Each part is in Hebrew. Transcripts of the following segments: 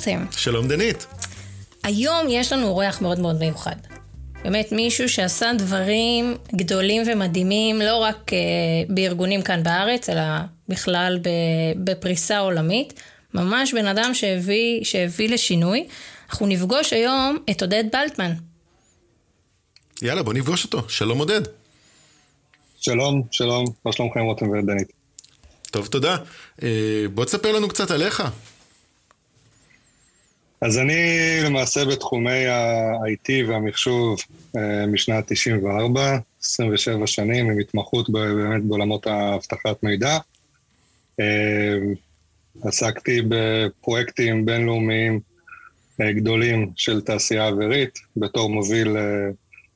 רותם. שלום דנית. היום יש לנו אורח מאוד מאוד מיוחד. באמת מישהו שעשה דברים גדולים ומדהימים, לא רק uh, בארגונים כאן בארץ, אלא בכלל בפריסה עולמית. ממש בן אדם שהביא, שהביא לשינוי. אנחנו נפגוש היום את עודד בלטמן. יאללה, בוא נפגוש אותו. שלום עודד. שלום, שלום, מה שלומכם רותם ודנית? טוב, תודה. אה, בוא תספר לנו קצת עליך. אז אני למעשה בתחומי ה-IT והמחשוב אה, משנת 94, 27 שנים, עם התמחות באמת בעולמות האבטחת מידע. אה, עסקתי בפרויקטים בינלאומיים גדולים של תעשייה אווירית, בתור מוביל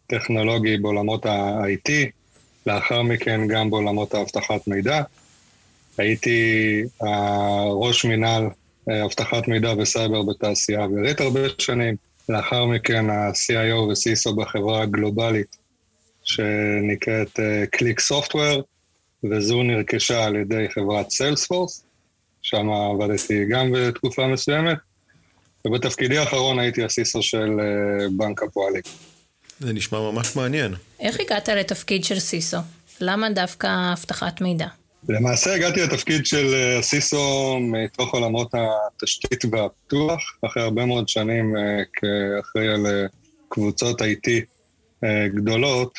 טכנולוגי בעולמות ה-IT, לאחר מכן גם בעולמות האבטחת מידע. הייתי ראש מינהל אה, אבטחת מידע וסייבר בתעשייה האווירית הרבה שנים. לאחר מכן ה-CIO ו-CISO בחברה הגלובלית שנקראת Click uh, Software, וזו נרכשה על ידי חברת Salesforce, שם עבדתי גם בתקופה מסוימת, ובתפקידי האחרון הייתי ה CISO של uh, בנק הפועלים. זה נשמע ממש מעניין. איך הגעת לתפקיד של CISO? למה דווקא אבטחת מידע? למעשה הגעתי לתפקיד של אה, CISO מתוך עולמות התשתית והפיתוח, אחרי הרבה מאוד שנים אה, כאחראי על אה, קבוצות IT גדולות,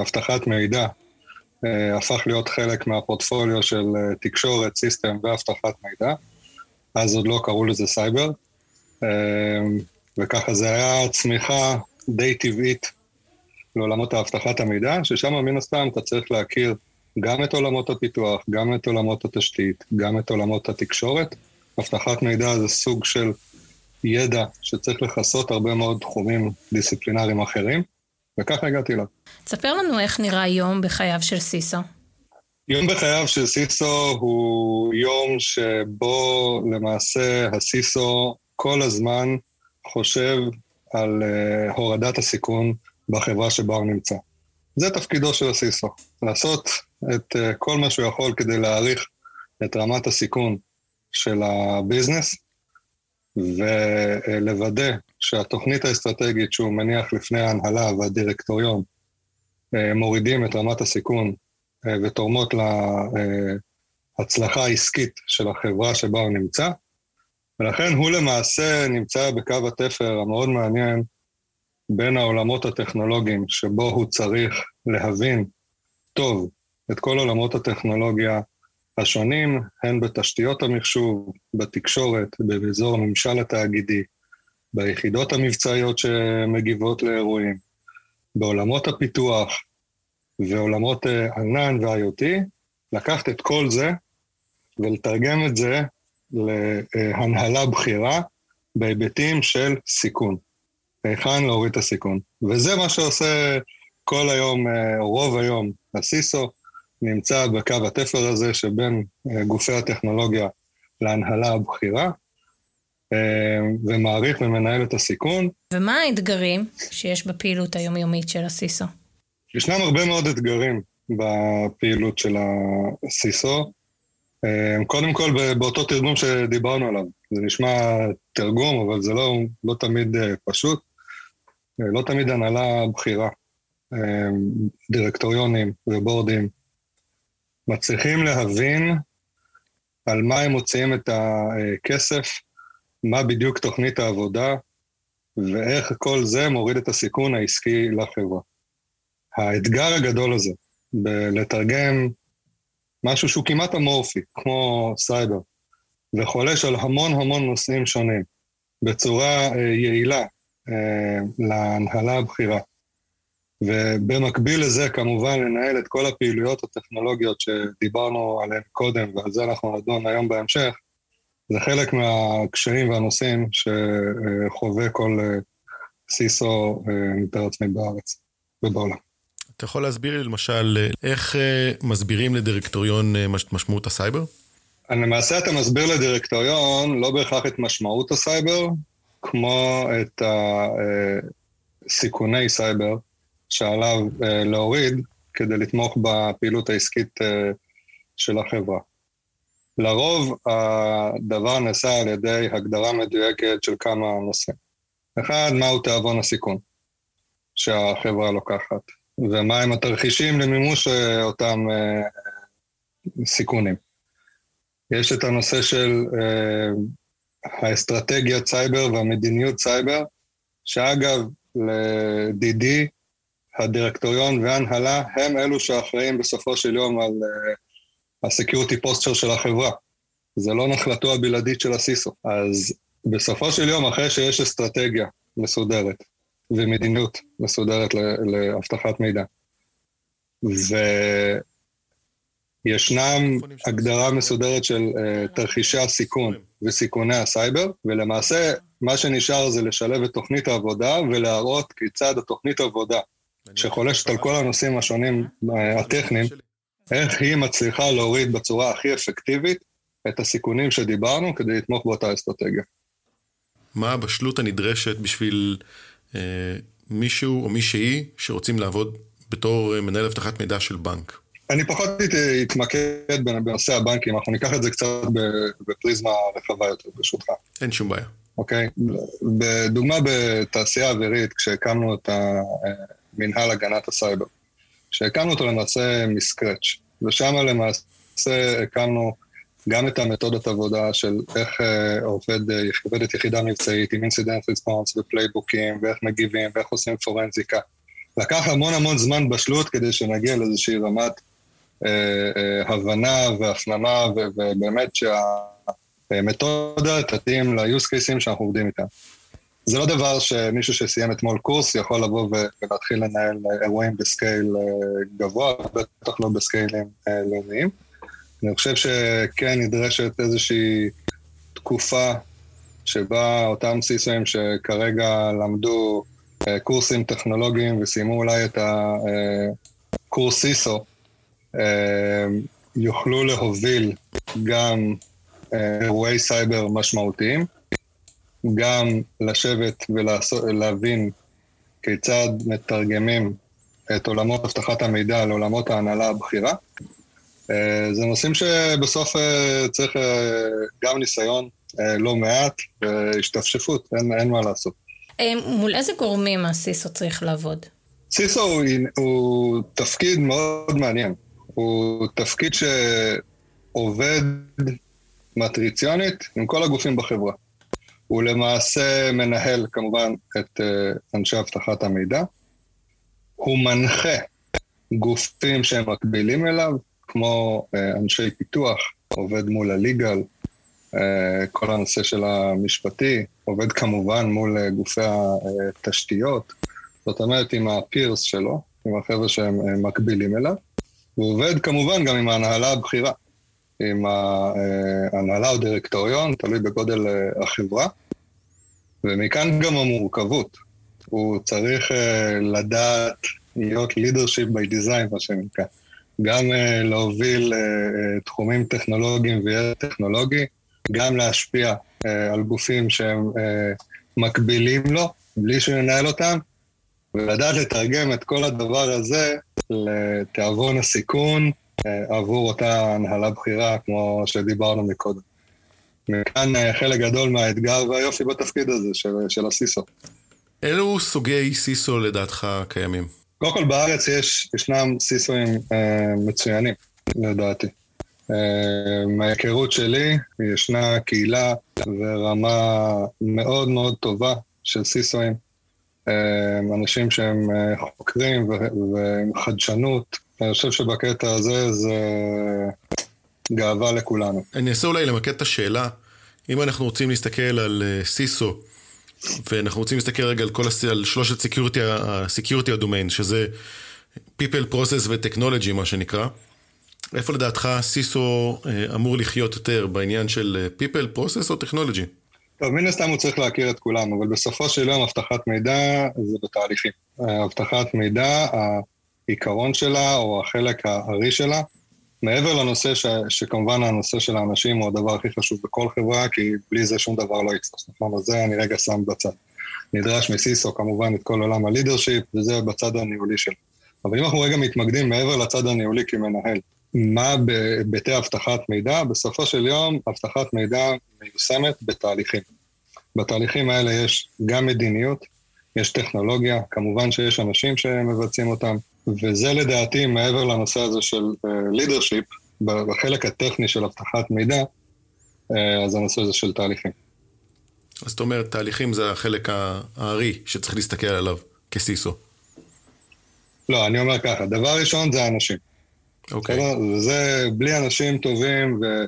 אבטחת מידע הפך להיות חלק מהפורטפוליו של תקשורת, system ואבטחת מידע. אז עוד לא קראו לזה סייבר, וככה זה היה צמיחה די טבעית לעולמות האבטחת המידע, ששם מן הסתם אתה צריך להכיר גם את עולמות הפיתוח, גם את עולמות התשתית, גם את עולמות התקשורת. אבטחת מידע זה סוג של ידע שצריך לכסות הרבה מאוד תחומים דיסציפלינריים אחרים, וככה הגעתי אליו. תספר לנו איך נראה יום בחייו של סיסו. יום בחייו של סיסו הוא יום שבו למעשה הסיסו כל הזמן חושב על uh, הורדת הסיכון בחברה שבה הוא נמצא. זה תפקידו של הסיסו, לעשות את uh, כל מה שהוא יכול כדי להעריך את רמת הסיכון של הביזנס, ולוודא שהתוכנית האסטרטגית שהוא מניח לפני ההנהלה והדירקטוריון uh, מורידים את רמת הסיכון uh, ותורמות להצלחה העסקית של החברה שבה הוא נמצא, ולכן הוא למעשה נמצא בקו התפר המאוד מעניין בין העולמות הטכנולוגיים, שבו הוא צריך להבין טוב את כל עולמות הטכנולוגיה השונים, הן בתשתיות המחשוב, בתקשורת, באזור הממשל התאגידי, ביחידות המבצעיות שמגיבות לאירועים, בעולמות הפיתוח ועולמות אה, ענן ו-IoT, לקחת את כל זה ולתרגם את זה להנהלה בכירה בהיבטים של סיכון. היכן להוריד את הסיכון. וזה מה שעושה כל היום, אה, רוב היום, הסיסו נמצא בקו התפר הזה שבין אה, גופי הטכנולוגיה להנהלה הבכירה, אה, ומעריך ומנהל את הסיכון. ומה האתגרים שיש בפעילות היומיומית של הסיסו? ישנם הרבה מאוד אתגרים בפעילות של הסיסו. קודם כל, באותו תרגום שדיברנו עליו. זה נשמע תרגום, אבל זה לא, לא תמיד פשוט. לא תמיד הנהלה בכירה, אה, דירקטוריונים ובורדים, מצליחים להבין על מה הם מוציאים את הכסף, מה בדיוק תוכנית העבודה, ואיך כל זה מוריד את הסיכון העסקי לחברה. האתגר הגדול הזה, בלתרגם משהו שהוא כמעט אמורפי, כמו סייבר, וחולש על המון המון נושאים שונים, בצורה אה, יעילה, להנהלה הבכירה. ובמקביל לזה, כמובן, לנהל את כל הפעילויות הטכנולוגיות שדיברנו עליהן קודם, ועל זה אנחנו נדון היום בהמשך, זה חלק מהקשיים והנושאים שחווה כל אה, CISO, אה, מתאר לעצמי בארץ ובעולם. אתה יכול להסביר לי למשל איך מסבירים לדירקטוריון משמעות הסייבר? למעשה אתה מסביר לדירקטוריון לא בהכרח את משמעות הסייבר, כמו את הסיכוני סייבר שעליו אה, להוריד כדי לתמוך בפעילות העסקית אה, של החברה. לרוב הדבר נעשה על ידי הגדרה מדויקת של כמה נושאים. אחד, מהו תיאבון הסיכון שהחברה לוקחת, ומהם התרחישים למימוש אה, אותם אה, סיכונים. יש את הנושא של אה, האסטרטגיית סייבר והמדיניות סייבר, שאגב, לדידי, הדירקטוריון וההנהלה הם אלו שאחראים בסופו של יום על ה security posture של החברה. זה לא נחלתו הבלעדית של ה CISO. אז בסופו של יום, אחרי שיש אסטרטגיה מסודרת ומדיניות מסודרת לאבטחת מידע, וישנם הגדרה מסודרת של uh, תרחישי הסיכון וסיכוני הסייבר, ולמעשה מה שנשאר זה לשלב את תוכנית העבודה ולהראות כיצד התוכנית העבודה, שחולשת על כל הנושאים השונים uh, הטכניים, איך היא מצליחה להוריד בצורה הכי אפקטיבית את הסיכונים שדיברנו כדי לתמוך באותה אסטרטגיה. מה הבשלות הנדרשת בשביל אה, מישהו או מישהי שרוצים לעבוד בתור אה, מנהל אבטחת מידע של בנק? אני פחות אתמקד בנושא הבנקים, אנחנו ניקח את זה קצת בפריזמה רחבה יותר, ברשותך. אין שום בעיה. אוקיי? בדוגמה בתעשייה אווירית, כשהקמנו את מנהל הגנת הסייבר, שהקמנו אותו למעשה מ scratch, ושם למעשה הקמנו גם את המתודת עבודה של איך uh, עובד, uh, עובדת יחידה מבצעית עם incident response ופלייבוקים, ואיך מגיבים, ואיך עושים פורנזיקה. לקח המון המון זמן בשלות כדי שנגיע לאיזושהי רמת הבנה והפנמה, ובאמת שהמתודה תתאים ל-use cases שאנחנו עובדים איתם. זה לא דבר שמישהו שסיים אתמול קורס יכול לבוא ולהתחיל לנהל אירועים בסקייל גבוה, בטח לא בסקיילים לאומיים. אני חושב שכן נדרשת איזושהי תקופה שבה אותם סיסויים שכרגע למדו אה, קורסים טכנולוגיים וסיימו אולי את הקורס אה, סיסו, אה, יוכלו להוביל גם אירועי סייבר משמעותיים, גם לשבת ולהבין כיצד מתרגמים את עולמות אבטחת המידע לעולמות ההנהלה הבכירה, אה, זה נושאים שבסוף אה, צריך אה, גם ניסיון לא מעט והשתפשפות, אין, אין מה לעשות. מול איזה גורמים הסיסו צריך לעבוד? סיסו הוא, הוא תפקיד מאוד מעניין. הוא תפקיד שעובד מטריציונית עם כל הגופים בחברה. הוא למעשה מנהל כמובן את אנשי אבטחת המידע. הוא מנחה גופים שהם מקבילים אליו, כמו אה, אנשי פיתוח, עובד מול הליגל, אה, כל הנושא של המשפטי, עובד כמובן מול אה, גופי התשתיות, זאת אומרת עם הפירס שלו, עם החבר'ה שהם מקבילים אליו, הוא עובד כמובן גם עם ההנהלה הבכירה, עם ההנהלה או דירקטוריון, תלוי בגודל החברה, ומכאן גם המורכבות. הוא צריך לדעת להיות leadership by design, מה שנקרא. גם להוביל תחומים טכנולוגיים וידע טכנולוגי, גם להשפיע על גופים שהם מקבילים לו, בלי שהוא ינהל אותם, ולדעת לתרגם את כל הדבר הזה לתיאבון הסיכון uh, עבור אותה הנהלה בכירה, כמו שדיברנו מקודם. מכאן uh, חלק גדול מהאתגר והיופי בתפקיד הזה של, של הסיסו. אילו סוגי סיסו לדעתך קיימים? קודם כל בארץ יש, ישנם סיסואים אה, מצוינים, לדעתי. אה, מההיכרות שלי, ישנה קהילה ורמה מאוד מאוד טובה של סיסואים. אה, אנשים שהם אה, חוקרים וחדשנות. אני חושב שבקטע הזה זה גאווה לכולנו. אני אנסה אולי למקד את השאלה. אם אנחנו רוצים להסתכל על אה, סיסו, ואנחנו רוצים להסתכל רגע על כל הס... על שלושת סקיורטי, הסקיורטי הדומיין, שזה People, Process ו-Technology מה שנקרא. איפה לדעתך סיסו אמור לחיות יותר בעניין של People, Process או Technology? טוב, מן הסתם הוא צריך להכיר את כולם, אבל בסופו של יום אבטחת מידע זה בתהליכים. אה, אבטחת מידע, העיקרון שלה או החלק הארי שלה, מעבר לנושא ש, שכמובן הנושא של האנשים הוא הדבר הכי חשוב בכל חברה, כי בלי זה שום דבר לא יתפוס, נכון? אז זה אני רגע שם בצד. נדרש מסיסו כמובן את כל עולם הלידרשיפ, וזה בצד הניהולי שלו. אבל אם אנחנו רגע מתמקדים מעבר לצד הניהולי כמנהל, מה בהיבטי אבטחת מידע? בסופו של יום, אבטחת מידע מיושמת בתהליכים. בתהליכים האלה יש גם מדיניות, יש טכנולוגיה, כמובן שיש אנשים שמבצעים אותם, וזה לדעתי מעבר לנושא הזה של לידרשיפ, uh, בחלק הטכני של אבטחת מידע, uh, אז הנושא הזה של תהליכים. אז זאת אומרת, תהליכים זה החלק הארי שצריך להסתכל עליו כסיסו. לא, אני אומר ככה, דבר ראשון זה האנשים. אוקיי. Okay. וזה בלי אנשים טובים, ו...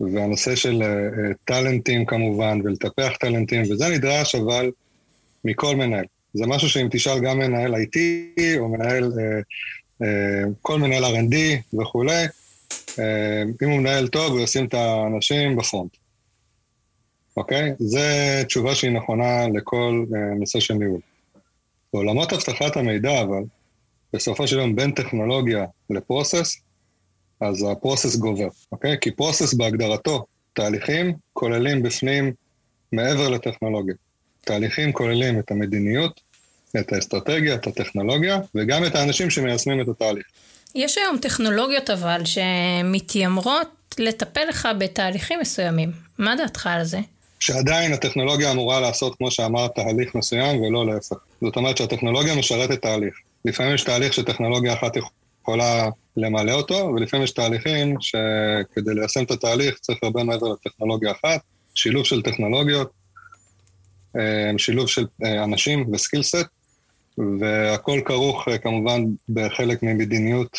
והנושא של uh, טאלנטים כמובן, ולטפח טאלנטים, וזה נדרש אבל מכל מנהל. זה משהו שאם תשאל גם מנהל IT, או מנהל, uh, uh, כל מנהל R&D וכולי, uh, אם הוא מנהל טוב, הוא ישים את האנשים בפרונט. אוקיי? Okay? זו תשובה שהיא נכונה לכל uh, נושא של ניהול. בעולמות אבטחת המידע, אבל, בסופו של יום בין טכנולוגיה לפרוסס, אז הפרוסס גובר, אוקיי? כי פרוסס בהגדרתו, תהליכים כוללים בפנים מעבר לטכנולוגיה. תהליכים כוללים את המדיניות, את האסטרטגיה, את הטכנולוגיה, וגם את האנשים שמיישמים את התהליך. יש היום טכנולוגיות אבל שמתיימרות לטפל לך בתהליכים מסוימים. מה דעתך על זה? שעדיין הטכנולוגיה אמורה לעשות, כמו שאמרת, תהליך מסוים ולא להפך. זאת אומרת שהטכנולוגיה משרתת תהליך. לפעמים יש תהליך שטכנולוגיה אחת יכולה למלא אותו, ולפעמים יש תהליכים שכדי ליישם את התהליך צריך הרבה מעבר לטכנולוגיה אחת, שילוב של טכנולוגיות, אה, שילוב של אה, אנשים וסקילסט, והכל כרוך אה, כמובן בחלק ממדיניות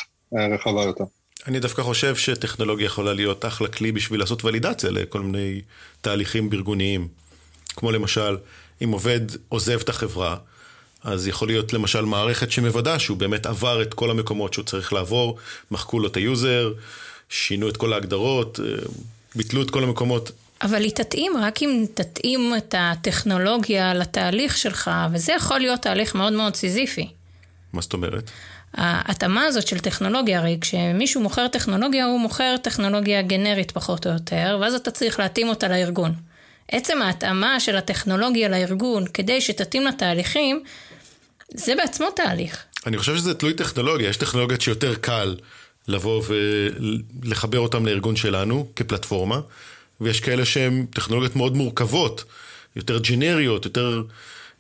רחבה יותר. אני דווקא חושב שטכנולוגיה יכולה להיות אחלה כלי בשביל לעשות ולידציה לכל מיני תהליכים ארגוניים. כמו למשל, אם עובד עוזב את החברה, אז יכול להיות למשל מערכת שמוודא שהוא באמת עבר את כל המקומות שהוא צריך לעבור, מחקו לו את ה user, שינו את כל ההגדרות, אה, ביטלו את כל המקומות. אבל היא תתאים רק אם תתאים את הטכנולוגיה לתהליך שלך, וזה יכול להיות תהליך מאוד מאוד סיזיפי. מה זאת אומרת? ההתאמה הזאת של טכנולוגיה, הרי כשמישהו מוכר טכנולוגיה, הוא מוכר טכנולוגיה גנרית פחות או יותר, ואז אתה צריך להתאים אותה לארגון. עצם ההתאמה של הטכנולוגיה לארגון כדי שתתאים לתהליכים, זה בעצמו תהליך. אני חושב שזה תלוי טכנולוגיה, יש טכנולוגיות שיותר קל לבוא ולחבר אותן לארגון שלנו כפלטפורמה, ויש כאלה שהן טכנולוגיות מאוד מורכבות, יותר ג'נריות, יותר,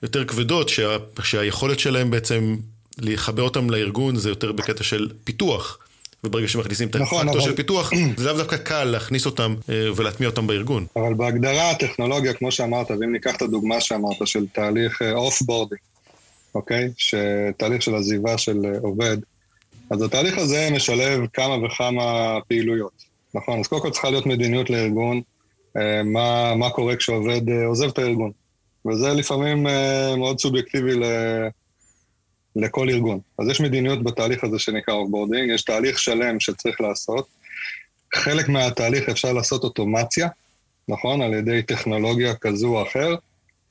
יותר כבדות, שה, שהיכולת שלהן בעצם לחבר אותן לארגון זה יותר בקטע של פיתוח. וברגע שמכניסים את נכון, הפקטור אבל... של פיתוח, זה לאו דווקא קל להכניס אותם אה, ולהטמיע אותם בארגון. אבל בהגדרה הטכנולוגיה, כמו שאמרת, ואם ניקח את הדוגמה שאמרת של תהליך off אה, boarding, אוקיי? שתהליך של עזיבה של אה, עובד, אז התהליך הזה משלב כמה וכמה פעילויות, נכון? אז קודם כל צריכה להיות מדיניות לארגון, מה, מה קורה כשעובד עוזב את הארגון. וזה לפעמים מאוד סובייקטיבי ל... לכל ארגון. אז יש מדיניות בתהליך הזה שנקרא offboarding, יש תהליך שלם שצריך לעשות. חלק מהתהליך אפשר לעשות אוטומציה, נכון? על ידי טכנולוגיה כזו או אחר,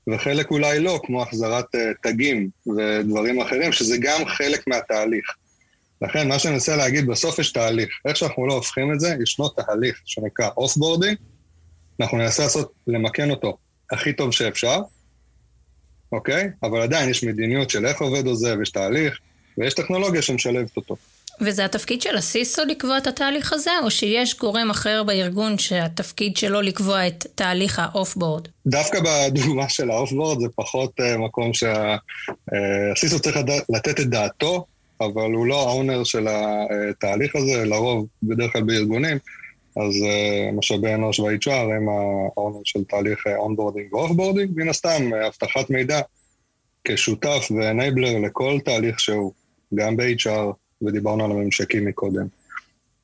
וחלק אולי לא, כמו החזרת uh, תגים ודברים אחרים, שזה גם חלק מהתהליך. לכן, מה שאני מנסה להגיד, בסוף יש תהליך. איך שאנחנו לא הופכים את זה, ישנו תהליך שנקרא offboarding, אנחנו ננסה לעשות, למקן אותו הכי טוב שאפשר, אוקיי? אבל עדיין יש מדיניות של איך עובד עוזב, יש תהליך, ויש טכנולוגיה שמשלבת אותו. וזה התפקיד של ה CISO לקבוע את התהליך הזה, או שיש גורם אחר בארגון שהתפקיד שלו לקבוע את תהליך ה off-board? דווקא בדוגמה של ה off-board זה פחות uh, מקום שה CISO uh, צריך לתת את דעתו, אבל הוא לא ה owner של התהליך הזה, לרוב, בדרך כלל בארגונים, אז uh, משאבי אנוש ב-HR הם ה owner של תהליך onboarding ו offboarding, מן הסתם אבטחת מידע כשותף ו enabler לכל תהליך שהוא, גם ב-HR, ודיברנו על הממשקים מקודם,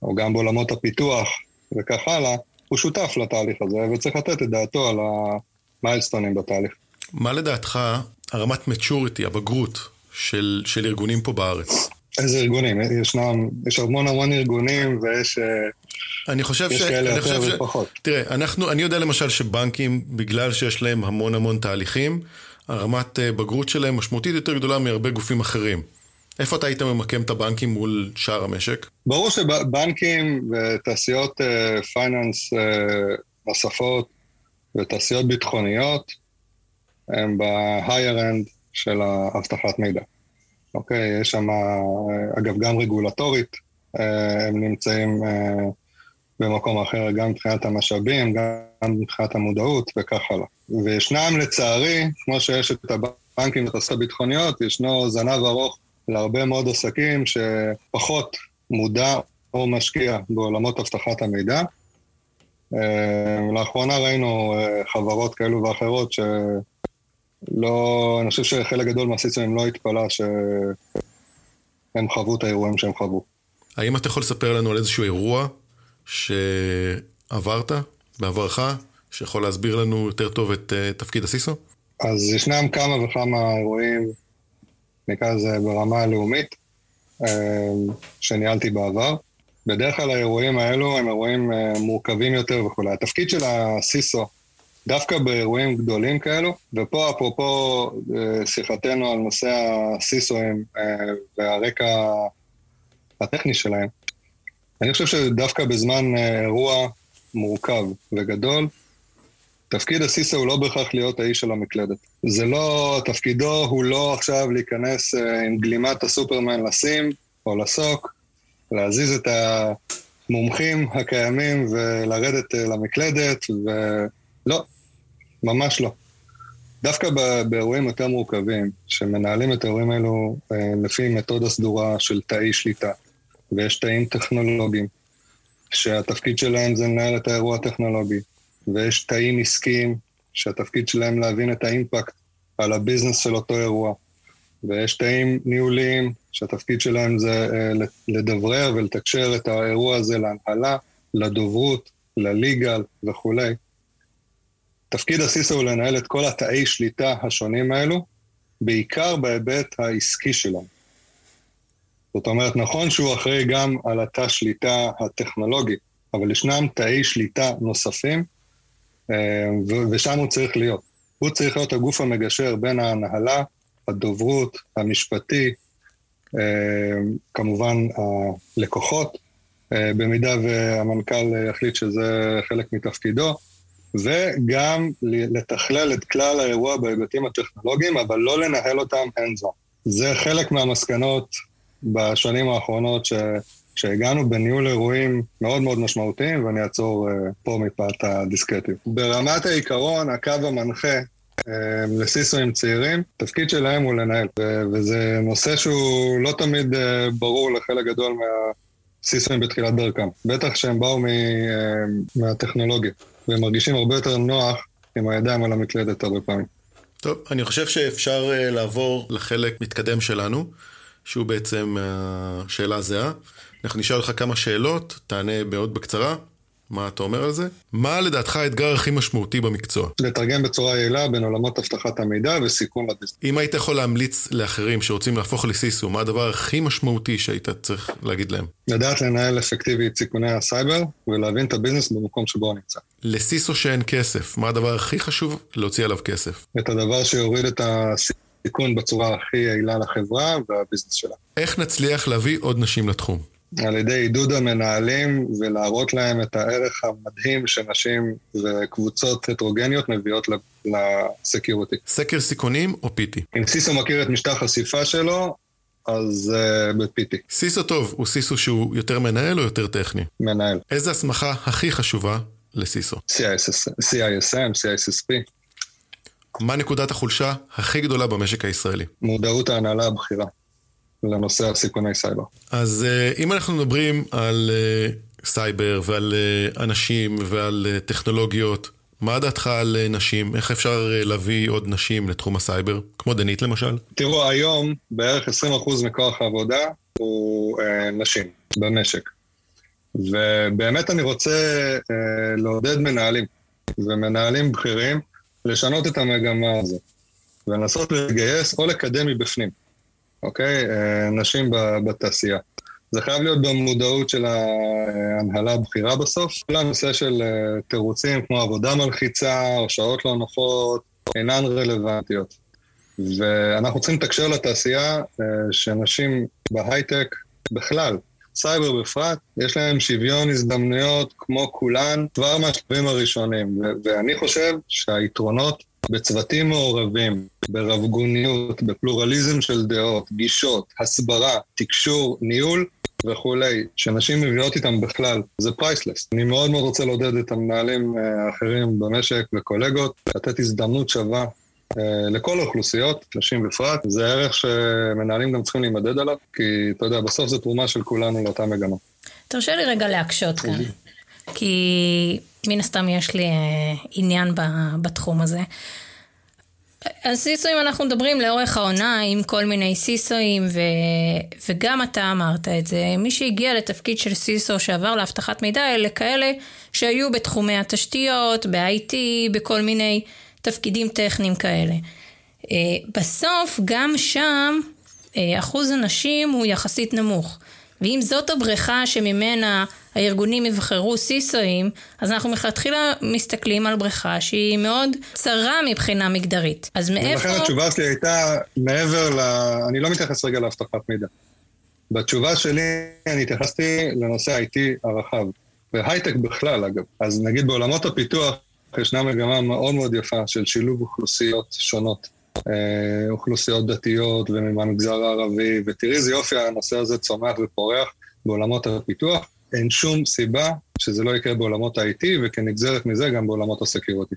או גם בעולמות הפיתוח וכך הלאה, הוא שותף לתהליך הזה וצריך לתת את דעתו על המיילסטונים בתהליך. מה לדעתך הרמת מצ'וריטי, הבגרות של, של ארגונים פה בארץ? איזה ארגונים? ישנם, יש המון המון ארגונים ויש... אה, אני חושב ש... אני חושב ש... ופחות. תראה, אנחנו, אני יודע למשל שבנקים, בגלל שיש להם המון המון תהליכים, הרמת אה, בגרות שלהם משמעותית יותר גדולה מהרבה גופים אחרים. איפה אתה היית ממקם את הבנקים מול שאר המשק? ברור שבנקים ותעשיות פייננס אה, נוספות ותעשיות ביטחוניות הם ב-higher end של האבטחת מידע. אוקיי, יש שם, אגב, גם רגולטורית, הם נמצאים במקום אחר, גם מבחינת המשאבים, גם מבחינת המודעות וכך הלאה. וישנם לצערי, כמו שיש את הבנקים ואת הביטחוניות, ישנו זנב ארוך להרבה מאוד עסקים שפחות מודע או משקיע בעולמות אבטחת המידע. לאחרונה ראינו חברות כאלו ואחרות ש... לא, אני חושב שחלק גדול מהסיסטמים לא התפלא שהם חוו את האירועים שהם חוו. האם אתה יכול לספר לנו על איזשהו אירוע שעברת בעברך, שיכול להסביר לנו יותר טוב את uh, תפקיד הסיסו? אז ישנם כמה וכמה אירועים, נקרא לזה ברמה הלאומית, uh, שניהלתי בעבר. בדרך כלל האירועים האלו הם אירועים uh, מורכבים יותר וכולי. התפקיד של הסיסו דווקא באירועים גדולים כאלו, ופה אפרופו אה, שיחתנו על נושא הסיסואים אה, והרקע הטכני שלהם, אני חושב שדווקא בזמן אה, אירוע מורכב וגדול, תפקיד הסיסו הוא לא בהכרח להיות האיש של המקלדת. זה לא, תפקידו הוא לא עכשיו להיכנס עם גלימת הסופרמן לשים או לסוק, להזיז את המומחים הקיימים ולרדת למקלדת, ו... לא, ממש לא. דווקא באירועים יותר מורכבים, שמנהלים את האירועים האלו אה, לפי מתודה סדורה של תאי שליטה, ויש תאים טכנולוגיים, שהתפקיד שלהם זה לנהל את האירוע הטכנולוגי, ויש תאים עסקיים, שהתפקיד שלהם להבין את האימפקט על הביזנס של אותו אירוע, ויש תאים ניהוליים, שהתפקיד שלהם זה אה, לדברר ולתקשר את האירוע הזה להנהלה, לדוברות, לליגל וכולי. תפקיד הסיסו הוא לנהל את כל התאי שליטה השונים האלו, בעיקר בהיבט העסקי שלנו. זאת אומרת, נכון שהוא אחראי גם על התא שליטה הטכנולוגי, אבל ישנם תאי שליטה נוספים, ושם הוא צריך להיות. הוא צריך להיות הגוף המגשר בין ההנהלה, הדוברות, המשפטי, אה, כמובן הלקוחות, אה, במידה והמנכ"ל יחליט שזה חלק מתפקידו, וגם לתכלל את כלל האירוע בהיבטים הטכנולוגיים, אבל לא לנהל אותם hands on. זה חלק מהמסקנות בשנים האחרונות ש... שהגענו בניהול אירועים מאוד מאוד משמעותיים, ואני אעצור uh, פה מפאת הדיסקטים. ברמת העיקרון, הקו המנחה uh, לסיסואים צעירים, תפקיד שלהם הוא לנהל, וזה נושא שהוא לא תמיד uh, ברור לחלק גדול מהסיסואים בתחילת דרכם. בטח שהם באו מ- מהטכנולוגיה. והם מרגישים הרבה יותר נוח עם הידיים על המקלדת הרבה פעמים. טוב, אני חושב שאפשר אה, לעבור לחלק מתקדם שלנו, שהוא בעצם השאלה הזהה. אנחנו נשאל אותך כמה שאלות, תענה מאוד בקצרה, מה אתה אומר על זה? מה לדעתך האתגר הכי משמעותי במקצוע? לתרגם בצורה יעילה בין עולמות אבטחת המידע וסיכון ל risk. אם היית יכול להמליץ לאחרים שרוצים להפוך ל CISO, מה הדבר הכי משמעותי שהיית צריך להגיד להם? לדעת לנהל אפקטיבית סיכוני הסייבר ולהבין את ה business במקום שבו הוא נמצא. ל CISO שאין כסף, מה הדבר הכי חשוב להוציא עליו כסף? את הדבר שיוריד את הסיכון בצורה הכי יעילה לחברה והביזנס שלה. איך נצליח להביא עוד נשים לתחום? על ידי עידוד המנהלים ולהראות להם את הערך המדהים שנשים וקבוצות הטרוגניות מביאות לסקיוריטי. סקר סיכונים או פיטי? אם סיסו מכיר את משטר חשיפה שלו, אז uh, בפיטי. סיסו טוב, הוא סיסו שהוא יותר מנהל או יותר טכני? מנהל. איזה הסמכה הכי חשובה ל CISO? CISM, CISSP. מה נקודת החולשה הכי גדולה במשק הישראלי? מודעות ההנהלה הבכירה. לנושא הסיכוני סייבר. אז אה, אם אנחנו מדברים על אה, סייבר ועל אה, אנשים ועל טכנולוגיות, מה דעתך על נשים? איך אפשר להביא עוד נשים לתחום הסייבר? כמו דנית למשל? תראו, היום בערך 20% מכוח העבודה הוא אה, נשים במשק. ובאמת אני רוצה אה, לעודד מנהלים ומנהלים בכירים לשנות את המגמה הזאת ולנסות לגייס או לקדם מבפנים. אוקיי? אה, נשים בתעשייה. זה חייב להיות במודעות של ההנהלה הבכירה בסוף. כל הנושא של אה, תירוצים כמו עבודה מלחיצה או שעות לא נוחות אינן רלוונטיות. ואנחנו צריכים לתקשר לתעשייה אה, שנשים בהייטק בכלל, סייבר בפרט, יש להם שוויון הזדמנויות כמו כולן כבר מהשלבים הראשונים. ואני חושב שהיתרונות בצוותים מעורבים, ברבגוניות, בפלורליזם של דעות, גישות, הסברה, תקשור, ניהול, וכולי, שנשים מביאות איתם בכלל, זה priceless. אני מאוד מאוד רוצה לעודד את המנהלים אה, האחרים במשק וקולגות, לתת הזדמנות שווה אה, לכל האוכלוסיות, נשים בפרט, זה ערך שמנהלים גם צריכים להימדד עליו, כי אתה יודע, בסוף זו תרומה של כולנו לאותה מגמה. תרשה לי רגע להקשות כאן, כי מן הסתם יש לי עניין בתחום הזה. על סיסואים אנחנו מדברים לאורך העונה עם כל מיני סיסואים ו... וגם אתה אמרת את זה, מי שהגיע לתפקיד של סיסו שעבר לאבטחת מידע אלה כאלה שהיו בתחומי התשתיות, ב-IT, בכל מיני תפקידים טכניים כאלה. אה, בסוף גם שם אה, אחוז הנשים הוא יחסית נמוך. ואם זאת הבריכה שממנה הארגונים יבחרו סיסואים, אז אנחנו מלכתחילה מסתכלים על בריכה שהיא מאוד צרה מבחינה מגדרית. אז מאיפה... ולכן התשובה שלי הייתה מעבר ל... אני לא מתייחס רגע לאבטחת מידע. בתשובה שלי אני התייחסתי לנושא IT הרחב, והייטק בכלל אגב. אז נגיד בעולמות הפיתוח ישנה מגמה מאוד מאוד יפה של שילוב אוכלוסיות שונות. אה, אוכלוסיות דתיות ומהמגזר הערבי, ותראי איזה יופי הנושא הזה צומח ופורח בעולמות הפיתוח. אין שום סיבה שזה לא יקרה בעולמות ה-IT, וכנגזרת מזה גם בעולמות הסקיורטי.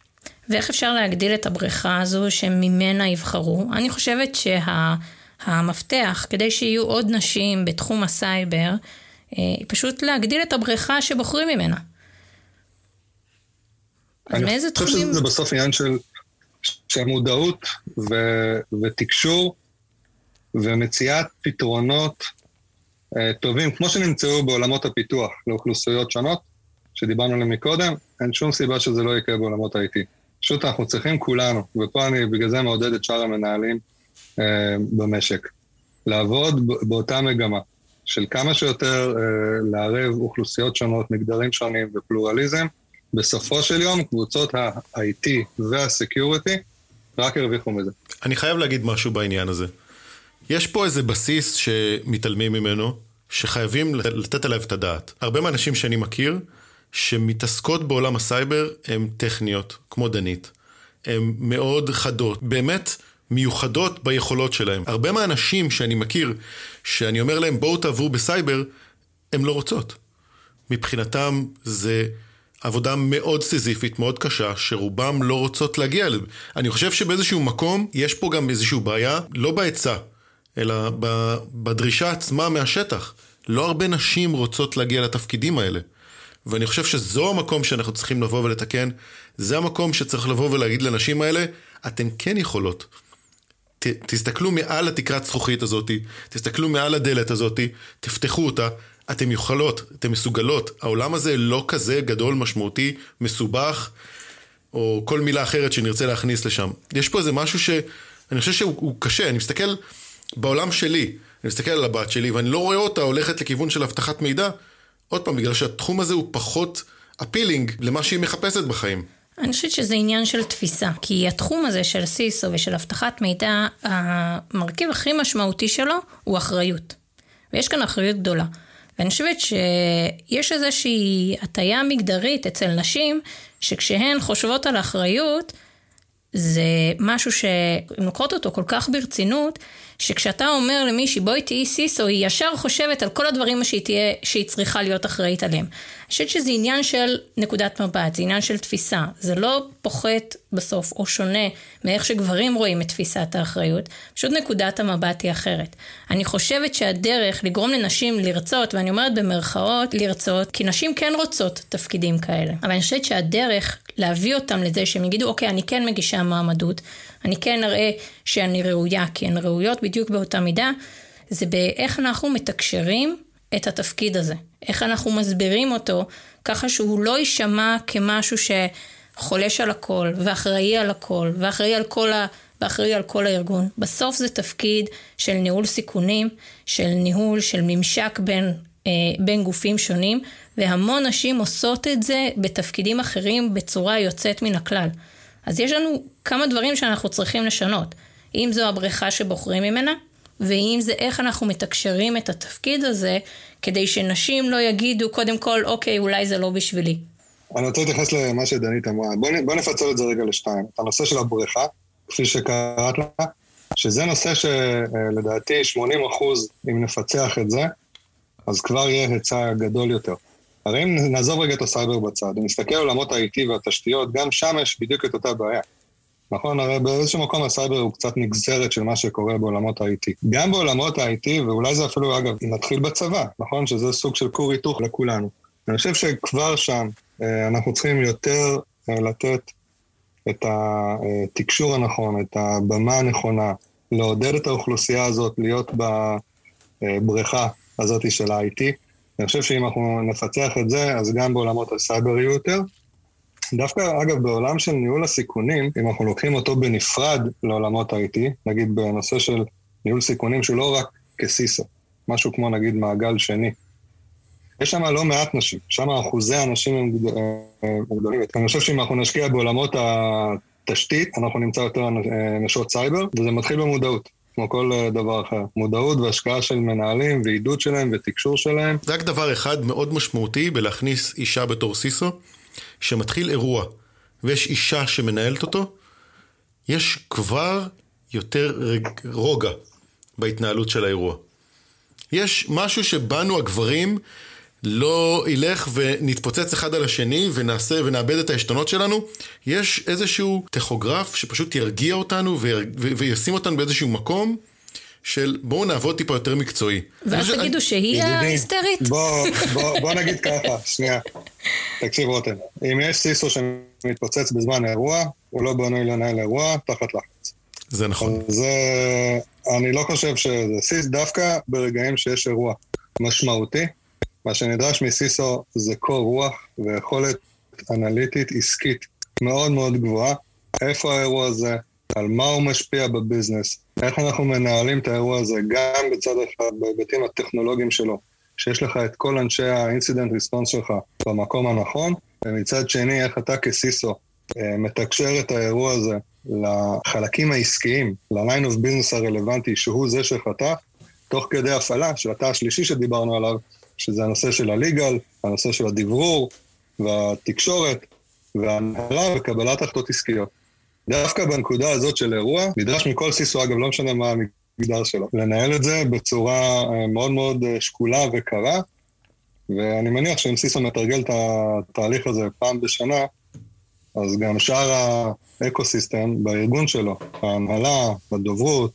ואיך אפשר להגדיל את הבריכה הזו שממנה יבחרו? אני חושבת שהמפתח, שה, כדי שיהיו עוד נשים בתחום הסייבר, אה, היא פשוט להגדיל את הבריכה שבוחרים ממנה. אז מאיזה תחומים... אני חושב שזה בסוף עניין של של מודעות ו, ותקשור ומציאת פתרונות uh, טובים, כמו שנמצאו בעולמות הפיתוח לאוכלוסיות שונות, שדיברנו עליהם מקודם, אין שום סיבה שזה לא יקרה בעולמות ה-IT. פשוט אנחנו צריכים כולנו, ופה אני בגלל זה מעודד את שאר המנהלים uh, במשק, לעבוד באותה מגמה של כמה שיותר uh, לערב אוכלוסיות שונות, מגדרים שונים ופלורליזם, בסופו של יום קבוצות ה-IT וה-Security רק הרוויחו מזה. אני חייב להגיד משהו בעניין הזה. יש פה איזה בסיס שמתעלמים ממנו, שחייבים לתת עליו את הדעת. הרבה מהאנשים שאני מכיר, שמתעסקות בעולם הסייבר, הן טכניות, כמו דנית. הן מאוד חדות, באמת מיוחדות ביכולות שלהן. הרבה מהאנשים שאני מכיר, שאני אומר להם בואו תעברו בסייבר, הן לא רוצות. מבחינתם זה עבודה מאוד סיזיפית, מאוד קשה, שרובם לא רוצות להגיע לזה. אני חושב שבאיזשהו מקום יש פה גם איזושהי בעיה, לא בהיצע, אלא בדרישה עצמה מהשטח. לא הרבה נשים רוצות להגיע לתפקידים האלה. ואני חושב שזו המקום שאנחנו צריכים לבוא ולתקן. זה המקום שצריך לבוא ולהגיד לנשים האלה, אתן כן יכולות. ת, תסתכלו מעל התקרת זכוכית הזאת, תסתכלו מעל הדלת הזאת, תפתחו אותה, אתם יכולות, אתם מסוגלות. העולם הזה לא כזה גדול, משמעותי, מסובך, או כל מילה אחרת שנרצה להכניס לשם. יש פה איזה משהו שאני חושב שהוא קשה, אני מסתכל בעולם שלי, אני מסתכל על הבת שלי, ואני לא רואה אותה הולכת לכיוון של אבטחת מידע, עוד פעם, בגלל שהתחום הזה הוא פחות אפילינג למה שהיא מחפשת בחיים. אני חושבת שזה עניין של תפיסה, כי התחום הזה של סיסו ושל אבטחת מידע, המרכיב הכי משמעותי שלו הוא אחריות. ויש כאן אחריות גדולה. ואני חושבת שיש איזושהי הטיה מגדרית אצל נשים, שכשהן חושבות על אחריות, זה משהו שהן לוקחות אותו כל כך ברצינות, שכשאתה אומר למישהי בואי תהיי סיסו, היא ישר חושבת על כל הדברים שהיא, תהיה, שהיא צריכה להיות אחראית עליהם. אני חושבת שזה עניין של נקודת מבט, זה עניין של תפיסה. זה לא פוחת בסוף או שונה מאיך שגברים רואים את תפיסת האחריות, פשוט נקודת המבט היא אחרת. אני חושבת שהדרך לגרום לנשים לרצות, ואני אומרת במרכאות לרצות, כי נשים כן רוצות תפקידים כאלה, אבל אני חושבת שהדרך להביא אותם לזה שהם יגידו, אוקיי, אני כן מגישה מועמדות, אני כן אראה שאני ראויה, כי הן ראויות בדיוק באותה מידה, זה באיך אנחנו מתקשרים את התפקיד הזה. איך אנחנו מסבירים אותו, ככה שהוא לא יישמע כמשהו שחולש על הכל, ואחראי על הכל, ואחראי על כל ה... ואחראי על כל הארגון. בסוף זה תפקיד של ניהול סיכונים, של ניהול, של ממשק בין, אה, בין גופים שונים, והמון נשים עושות את זה בתפקידים אחרים בצורה יוצאת מן הכלל. אז יש לנו כמה דברים שאנחנו צריכים לשנות. אם זו הבריכה שבוחרים ממנה, ואם זה איך אנחנו מתקשרים את התפקיד הזה, כדי שנשים לא יגידו קודם כל, אוקיי, אולי זה לא בשבילי. אני רוצה להתייחס למה שדנית אמרה. בואי בוא נפצל את זה רגע לשתיים. את הנושא של הבריכה, כפי שקראת לה, שזה נושא שלדעתי 80 אחוז, אם נפצח את זה, אז כבר יהיה היצע גדול יותר. הרי אם נעזוב רגע את הסייבר בצד, אם נסתכל על עולמות ה-IT והתשתיות, גם שם יש בדיוק את אותה בעיה. נכון? הרי באיזשהו מקום הסייבר הוא קצת נגזרת של מה שקורה בעולמות ה-IT. גם בעולמות ה-IT, ואולי זה אפילו, אגב, נתחיל בצבא, נכון? שזה סוג של כור היתוך לכולנו. אני חושב שכבר שם אה, אנחנו צריכים יותר אה, לתת את התקשור הנכון, את הבמה הנכונה, לעודד את האוכלוסייה הזאת להיות בבריכה הזאת של ה-IT. אני חושב שאם אנחנו נפצח את זה, אז גם בעולמות הסייבר יהיו יותר. דווקא, אגב, בעולם של ניהול הסיכונים, אם אנחנו לוקחים אותו בנפרד לעולמות ה-IT, נגיד בנושא של ניהול סיכונים שהוא לא רק כסיסו, משהו כמו נגיד מעגל שני, יש שם לא מעט נשים, שם אחוזי הנשים הם גדולים. אני חושב שאם אנחנו נשקיע בעולמות התשתית, אנחנו נמצא יותר נשות סייבר, וזה מתחיל במודעות. כמו כל דבר אחר. מודעות והשקעה של מנהלים ועידוד שלהם ותקשור שלהם. זה רק דבר אחד מאוד משמעותי בלהכניס אישה בתור סיסו, שמתחיל אירוע ויש אישה שמנהלת אותו, יש כבר יותר רוגע בהתנהלות של האירוע. יש משהו שבנו הגברים לא ילך ונתפוצץ אחד על השני ונעשה ונאבד את העשתונות שלנו, יש איזשהו טכוגרף שפשוט ירגיע אותנו וישים אותנו באיזשהו מקום של בואו נעבוד טיפה יותר מקצועי. ואז תגידו שהיא ההיסטרית? בוא, בוא, בוא נגיד ככה, שנייה. תקשיב רותם, אם יש סיסו שמתפוצץ בזמן אירוע, הוא לא בנוי לנהל אירוע תחת לחץ. זה נכון. זה, אני לא חושב שזה CISO דווקא ברגעים שיש אירוע משמעותי. מה שנדרש מ CISO זה קור רוח ויכולת אנליטית עסקית מאוד מאוד גבוהה. איפה האירוע הזה, על מה הוא משפיע ב business, איך אנחנו מנהלים את האירוע הזה, גם בצד אחד, בהיבטים הטכנולוגיים שלו, שיש לך את כל אנשי ה incident response שלך במקום הנכון, ומצד שני, איך אתה כסיסו אה, מתקשר את האירוע הזה לחלקים העסקיים, ל-line of business הרלוונטי, שהוא זה שחתך, תוך כדי הפעלה של התא השלישי שדיברנו עליו, שזה הנושא של הליגל, הנושא של הדברור והתקשורת והנהלה וקבלת החלטות עסקיות. דווקא בנקודה הזאת של אירוע, נדרש מכל סיסו, אגב, לא משנה מה המגדר שלו, לנהל את זה בצורה אה, מאוד מאוד אה, שקולה וקרה, ואני מניח שאם סיסו מתרגל את התהליך הזה פעם בשנה, אז גם שאר האקו-סיסטם בארגון שלו, ההנהלה, הדוברות,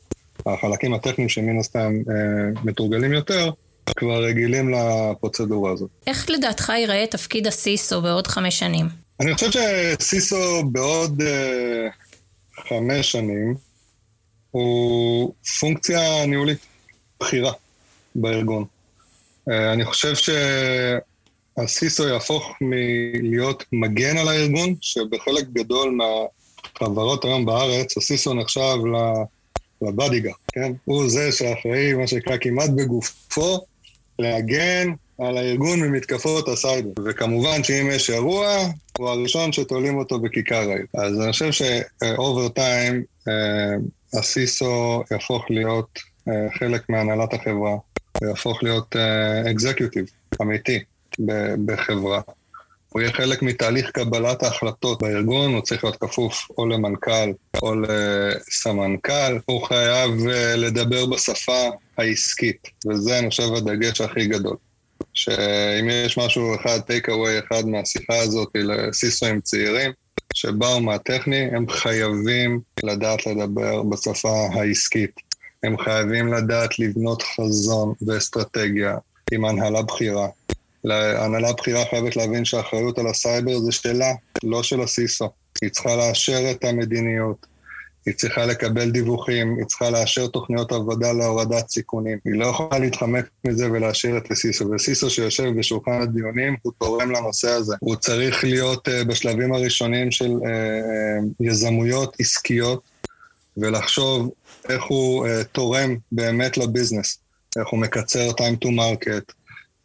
החלקים הטכניים שמן הסתם אה, מתורגלים יותר, כבר רגילים לפרוצדורה הזאת. איך לדעתך ייראה תפקיד הסיסו בעוד חמש שנים? אני חושב שסיסו בעוד uh, חמש שנים הוא פונקציה ניהולית בכירה בארגון. Uh, אני חושב שה CISO יהפוך מלהיות מגן על הארגון, שבחלק גדול מהחברות היום בארץ, ה CISO נחשב ל bodyguard, כן? הוא זה שאחראי, מה שנקרא, כמעט בגופו, להגן על הארגון ממתקפות הסייבר. וכמובן שאם יש אירוע, הוא הראשון שתולים אותו בכיכר העיר. אז אני חושב ש over time הסיסו יהפוך להיות uh, חלק מהנהלת החברה, הוא יהפוך להיות אקזקיוטיב uh, אמיתי בחברה. הוא יהיה חלק מתהליך קבלת ההחלטות בארגון, הוא צריך להיות כפוף או למנכ"ל או לסמנכ"ל, הוא חייב uh, לדבר בשפה העסקית, וזה אני חושב הדגש הכי גדול. שאם יש משהו אחד, טייק אווי אחד מהשיחה הזאת לסיסואים צעירים, שבאו מהטכני, הם חייבים לדעת לדבר בשפה העסקית. הם חייבים לדעת לבנות חזון ואסטרטגיה עם הנהלה בכירה. ההנהלה הבכירה חייבת להבין שהאחריות על הסייבר זה שלה, לא של הסיסו. היא צריכה לאשר את המדיניות, היא צריכה לקבל דיווחים, היא צריכה לאשר תוכניות עבודה להורדת סיכונים. היא לא יכולה להתחמק מזה ולהשאיר את הסיסו. וסיסו שיושב בשולחן הדיונים, הוא תורם לנושא הזה. הוא צריך להיות uh, בשלבים הראשונים של uh, יזמויות עסקיות, ולחשוב איך הוא uh, תורם באמת לביזנס. איך הוא מקצר time to market,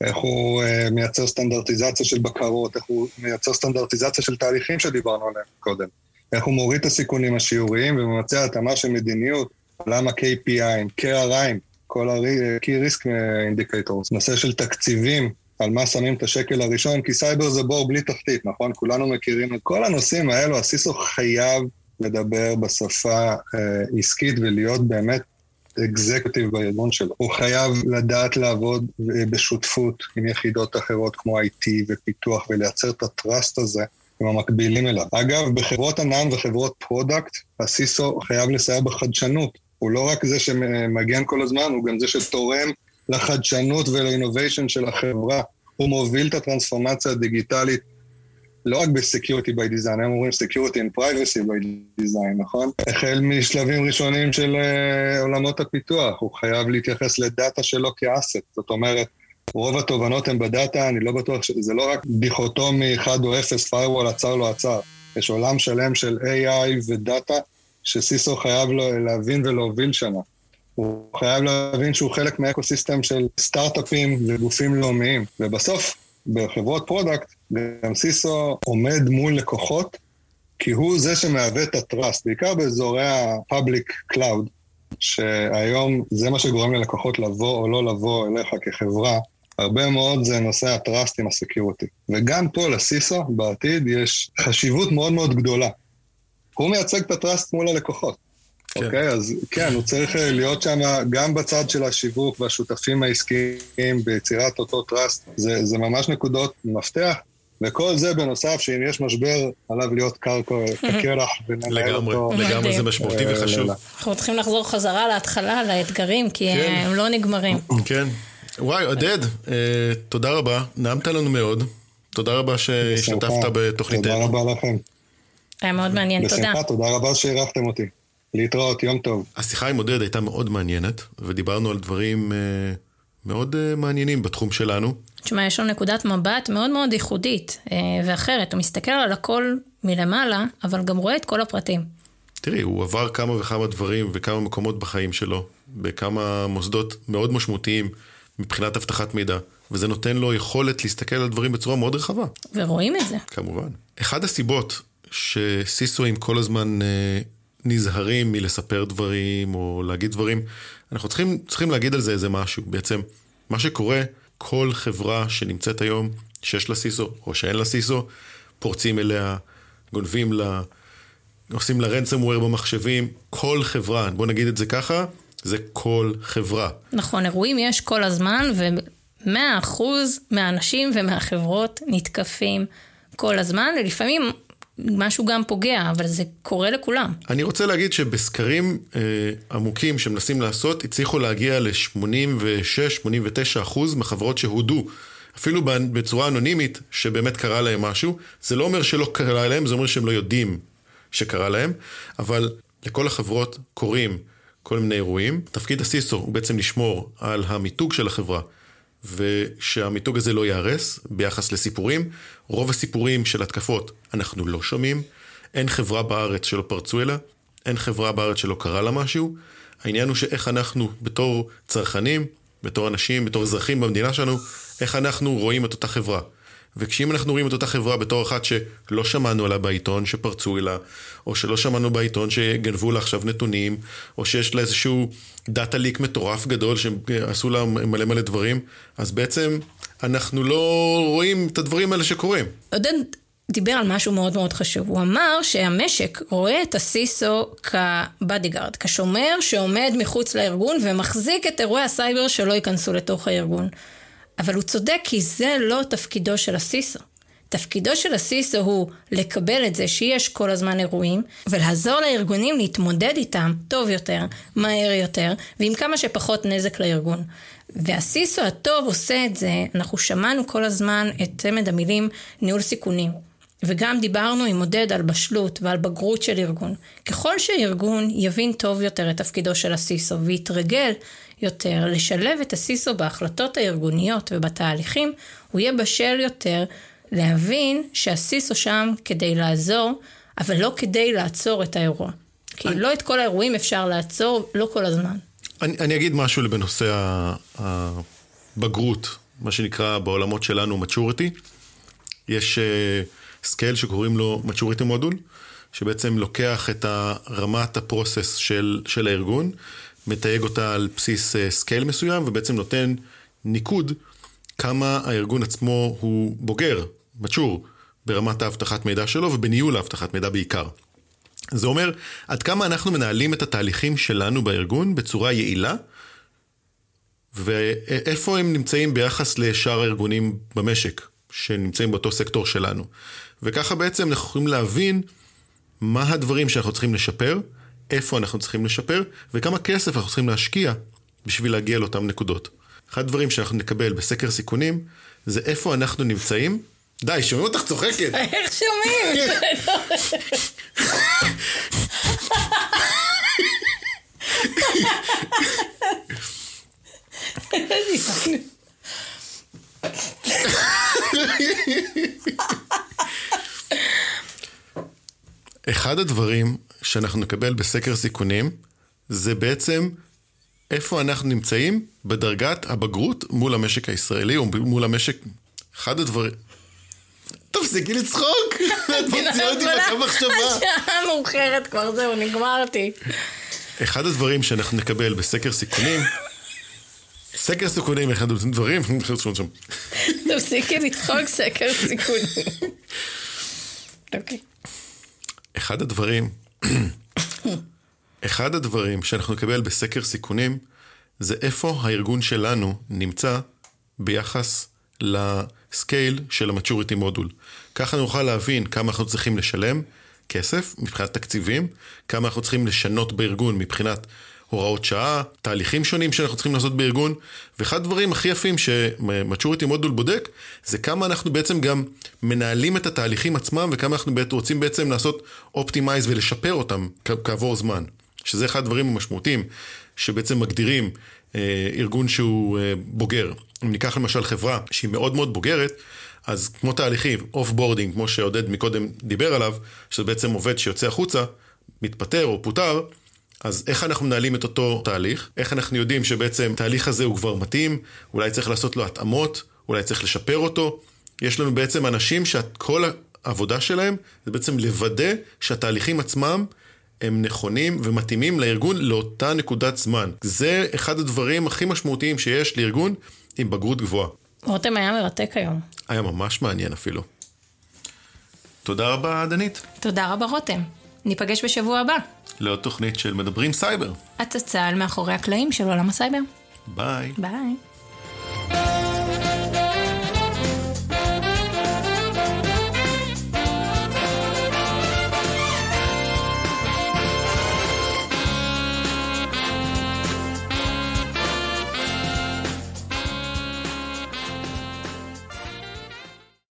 איך הוא uh, מייצר סטנדרטיזציה של בקרות, איך הוא מייצר סטנדרטיזציה של תהליכים שדיברנו עליהם קודם. איך הוא מוריד את הסיכונים השיעוריים ומבצע התאמה של מדיניות, למה KPI, KRI, כל ה-Key Risk Indicators, נושא של תקציבים, על מה שמים את השקל הראשון, כי סייבר זה בור בלי תחתית, נכון? כולנו מכירים את כל הנושאים האלו, הסיסו חייב לדבר בשפה אה, עסקית ולהיות באמת executive בארגון שלו. הוא חייב לדעת לעבוד בשותפות עם יחידות אחרות כמו IT ופיתוח ולייצר את ה trust הזה עם המקבילים אליו. אגב, בחברות ענן וחברות product, ה CISO חייב לסייע בחדשנות. הוא לא רק זה שמגן כל הזמן, הוא גם זה שתורם לחדשנות ול innovation של החברה. הוא מוביל את הטרנספורמציה הדיגיטלית לא רק ב-Security by Design, הם אומרים Security and Privacy by Design, נכון? החל משלבים ראשונים של uh, עולמות הפיתוח, הוא חייב להתייחס לדאטה שלו כאסט, זאת אומרת, רוב התובנות הן בדאטה, אני לא בטוח שזה לא רק דיכוטומי 1 או 0, firewall עצר לא עצר, יש עולם שלם של AI ודאטה שסיסו חייב להבין ולהוביל שמה. הוא חייב להבין שהוא חלק מהאקוסיסטם של סטארט-אפים וגופים לאומיים, ובסוף, בחברות product, גם CISO עומד מול לקוחות, כי הוא זה שמהווה את ה trust, בעיקר באזורי ה-public cloud, שהיום זה מה שגורם ללקוחות לבוא או לא לבוא אליך כחברה, הרבה מאוד זה נושא ה trust עם ה security. וגם פה ל CISO בעתיד יש חשיבות מאוד מאוד גדולה. הוא מייצג את ה trust מול הלקוחות. כן. אוקיי? אז כן, הוא צריך להיות שם גם בצד של השיווק והשותפים העסקיים ביצירת אותו trust. זה, זה ממש נקודות מפתח. וכל זה בנוסף, שאם יש משבר, עליו להיות קרקע, כקרח, וננהל אותו. לגמרי, לגמרי זה משמעותי אה, וחשוב. אנחנו צריכים לחזור חזרה להתחלה, לאתגרים, כי כן. הם לא נגמרים. כן. וואי, עודד, אה, תודה רבה, נעמת לנו מאוד. תודה רבה שהשתתפת בתוכניתנו. תודה רבה לכם. היה מאוד מעניין, תודה. בשמחה, תודה רבה שאירחתם אותי. להתראות, יום טוב. השיחה עם עודד הייתה מאוד מעניינת, ודיברנו על דברים אה, מאוד אה, מעניינים בתחום שלנו. תשמע, יש לו נקודת מבט מאוד מאוד ייחודית אה, ואחרת. הוא מסתכל על הכל מלמעלה, אבל גם רואה את כל הפרטים. תראי, הוא עבר כמה וכמה דברים וכמה מקומות בחיים שלו, בכמה מוסדות מאוד משמעותיים מבחינת אבטחת מידע, וזה נותן לו יכולת להסתכל על דברים בצורה מאוד רחבה. ורואים את זה. כמובן. אחד הסיבות שסיסואים כל הזמן אה, נזהרים מלספר דברים או להגיד דברים, אנחנו צריכים, צריכים להגיד על זה איזה משהו. בעצם, מה שקורה, כל חברה שנמצאת היום, שיש לה סיסו או שאין לה סיסו, פורצים אליה, גונבים לה, עושים לה רנסמוור במחשבים, כל חברה, בוא נגיד את זה ככה, זה כל חברה. נכון, אירועים יש כל הזמן, ומאה אחוז מהאנשים ומהחברות נתקפים כל הזמן, ולפעמים משהו גם פוגע, אבל זה קורה לכולם. אני רוצה להגיד שבסקרים אה, עמוקים שמנסים לעשות, הצליחו להגיע ל-86-89 אחוז מחברות שהודו. אפילו בצורה אנונימית, שבאמת קרה להם משהו. זה לא אומר שלא קרה להם, זה אומר שהם לא יודעים שקרה להם, אבל לכל החברות קורים כל מיני אירועים. תפקיד הסיסו הוא בעצם לשמור על המיתוג של החברה. ושהמיתוג הזה לא ייהרס ביחס לסיפורים. רוב הסיפורים של התקפות אנחנו לא שומעים, אין חברה בארץ שלא פרצו אליה, אין חברה בארץ שלא קרה לה משהו. העניין הוא שאיך אנחנו בתור צרכנים, בתור אנשים, בתור אזרחים במדינה שלנו, איך אנחנו רואים את אותה חברה. וכשאם אנחנו רואים את אותה חברה בתור אחת שלא שמענו עליה בעיתון שפרצו אליה, או שלא שמענו בעיתון שגנבו לה עכשיו נתונים, או שיש לה איזשהו דאטה ליק מטורף גדול שעשו לה מלא מלא דברים, אז בעצם אנחנו לא רואים את הדברים האלה שקורים. עודד דיבר על משהו מאוד מאוד חשוב. הוא אמר שהמשק רואה את ה CISO כ bodyguard, כשומר שעומד מחוץ לארגון ומחזיק את אירועי הסייבר שלא ייכנסו לתוך הארגון. אבל הוא צודק כי זה לא תפקידו של ה CISO. תפקידו של ה CISO הוא לקבל את זה שיש כל הזמן אירועים, ולעזור לארגונים להתמודד איתם טוב יותר, מהר יותר, ועם כמה שפחות נזק לארגון. והסיסו הטוב עושה את זה, אנחנו שמענו כל הזמן את צמד המילים ניהול סיכונים. וגם דיברנו עם עודד על בשלות ועל בגרות של ארגון. ככל שארגון יבין טוב יותר את תפקידו של הסיסו ויתרגל יותר לשלב את הסיסו בהחלטות הארגוניות ובתהליכים, הוא יהיה בשל יותר להבין שהסיסו שם כדי לעזור, אבל לא כדי לעצור את האירוע. כי אני... לא את כל האירועים אפשר לעצור, לא כל הזמן. אני, אני אגיד משהו בנושא הבגרות, מה שנקרא בעולמות שלנו maturity. יש uh, scale שקוראים לו maturity model, שבעצם לוקח את רמת ה process של, של הארגון מתייג אותה על בסיס scale אה, מסוים, ובעצם נותן ניקוד כמה הארגון עצמו הוא בוגר, מצ'ור, ברמת האבטחת מידע שלו ובניהול האבטחת מידע בעיקר. זה אומר עד כמה אנחנו מנהלים את התהליכים שלנו בארגון בצורה יעילה, ואיפה הם נמצאים ביחס לשאר הארגונים במשק, שנמצאים באותו סקטור שלנו. וככה בעצם אנחנו יכולים להבין מה הדברים שאנחנו צריכים לשפר, איפה אנחנו צריכים לשפר, וכמה כסף אנחנו צריכים להשקיע בשביל להגיע לאותן נקודות. אחד הדברים שאנחנו נקבל בסקר סיכונים, זה איפה אנחנו נמצאים. די, שומעים אותך צוחקת. איך שומעים? אחד הדברים שאנחנו נקבל בסקר סיכונים, זה בעצם איפה אנחנו נמצאים בדרגת הבגרות מול המשק הישראלי, או מול המשק... אחד הדברים... תפסיקי לצחוק! את מוציאה אותי מהקו מחשבה. השעה מאוחרת כבר, זהו, נגמרתי. אחד הדברים שאנחנו נקבל בסקר סיכונים, סקר סיכונים, אחד הדברים, תפסיקי לצחוק, סקר סיכונים. אוקיי. אחד הדברים, אחד הדברים שאנחנו נקבל בסקר סיכונים, זה איפה הארגון שלנו נמצא ביחס לסקייל של ה-maturity מודול. ככה נוכל להבין כמה אנחנו צריכים לשלם כסף מבחינת תקציבים, כמה אנחנו צריכים לשנות בארגון מבחינת הוראות שעה, תהליכים שונים שאנחנו צריכים לעשות בארגון, ואחד הדברים הכי יפים ש-maturity מודול בודק, זה כמה אנחנו בעצם גם מנהלים את התהליכים עצמם, וכמה אנחנו רוצים בעצם לעשות optimize ולשפר אותם כעבור זמן. שזה אחד הדברים המשמעותיים, שבעצם מגדירים אה, ארגון שהוא אה, בוגר. אם ניקח למשל חברה שהיא מאוד מאוד בוגרת, אז כמו תהליכים, offboarding, כמו שעודד מקודם דיבר עליו, שזה בעצם עובד שיוצא החוצה, מתפטר או פוטר, אז איך אנחנו מנהלים את אותו תהליך? איך אנחנו יודעים שבעצם התהליך הזה הוא כבר מתאים, אולי צריך לעשות לו התאמות, אולי צריך לשפר אותו? יש לנו בעצם אנשים שכל העבודה שלהם זה בעצם לוודא שהתהליכים עצמם הם נכונים ומתאימים לארגון לאותה נקודת זמן. זה אחד הדברים הכי משמעותיים שיש לארגון עם בגרות גבוהה. רותם היה מרתק היום. היה ממש מעניין אפילו. תודה רבה, דנית. תודה רבה, רותם. ניפגש בשבוע הבא. לעוד תוכנית של מדברים סייבר. הצצה על מאחורי הקלעים של עולם הסייבר. ביי. ביי.